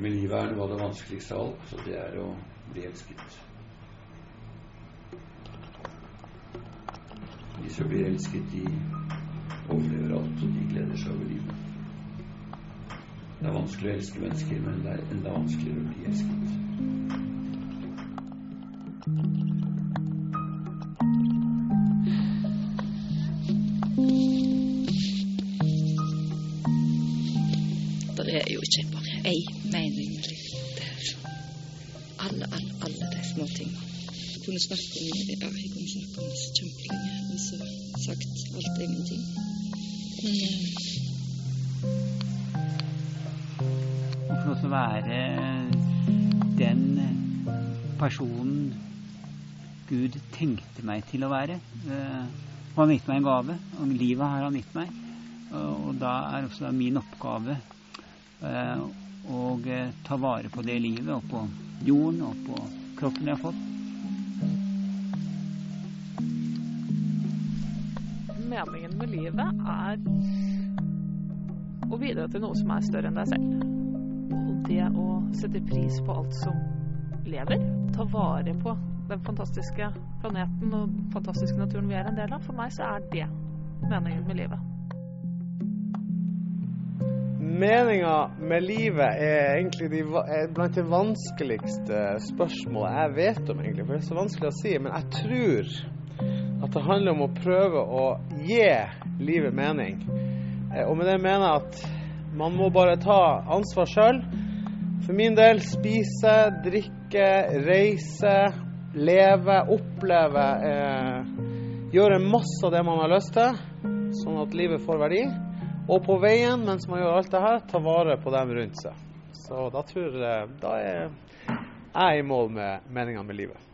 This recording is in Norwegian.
med livet er noe av det vanskeligste av alt, så det er å bli elsket. De som blir elsket, de overlever alt, og de gleder seg over livet. Det er vanskelig å elske mennesker, men det er enda vanskeligere å bli elsket. Det er jo ikke bare ei mening med livet. Det alle, alle, alle de små tingene. Jeg kunne snakke om ja, jeg kunne snakke om disse kjempelenge og så sagt alt og ingenting. Men eh, Å få lov til å være den personen Gud tenkte meg til å være. Eh, Han har gitt meg en gave, og livet har han gitt meg. Og da er også min oppgave å eh, ta vare på det livet, og på jorden, og på kroppen jeg har fått. Meningen med livet er å bidra til noe som er større enn deg selv. Og det å sette pris på alt som lever, ta vare på den fantastiske planeten og den fantastiske naturen vi er en del av, for meg så er det meningen med livet. Meninga med livet er egentlig de, er blant de vanskeligste spørsmålene jeg vet om, egentlig. For det er så vanskelig å si. Men jeg tror at det handler om å prøve å gi livet mening. Eh, Og med det mener jeg at man må bare ta ansvar sjøl. For min del spise, drikke, reise, leve, oppleve. Eh, gjøre masse av det man har lyst til, sånn at livet får verdi. Og på veien, mens man gjør alt det her, ta vare på dem rundt seg. Så da tror jeg Da er jeg i mål med meninga med livet.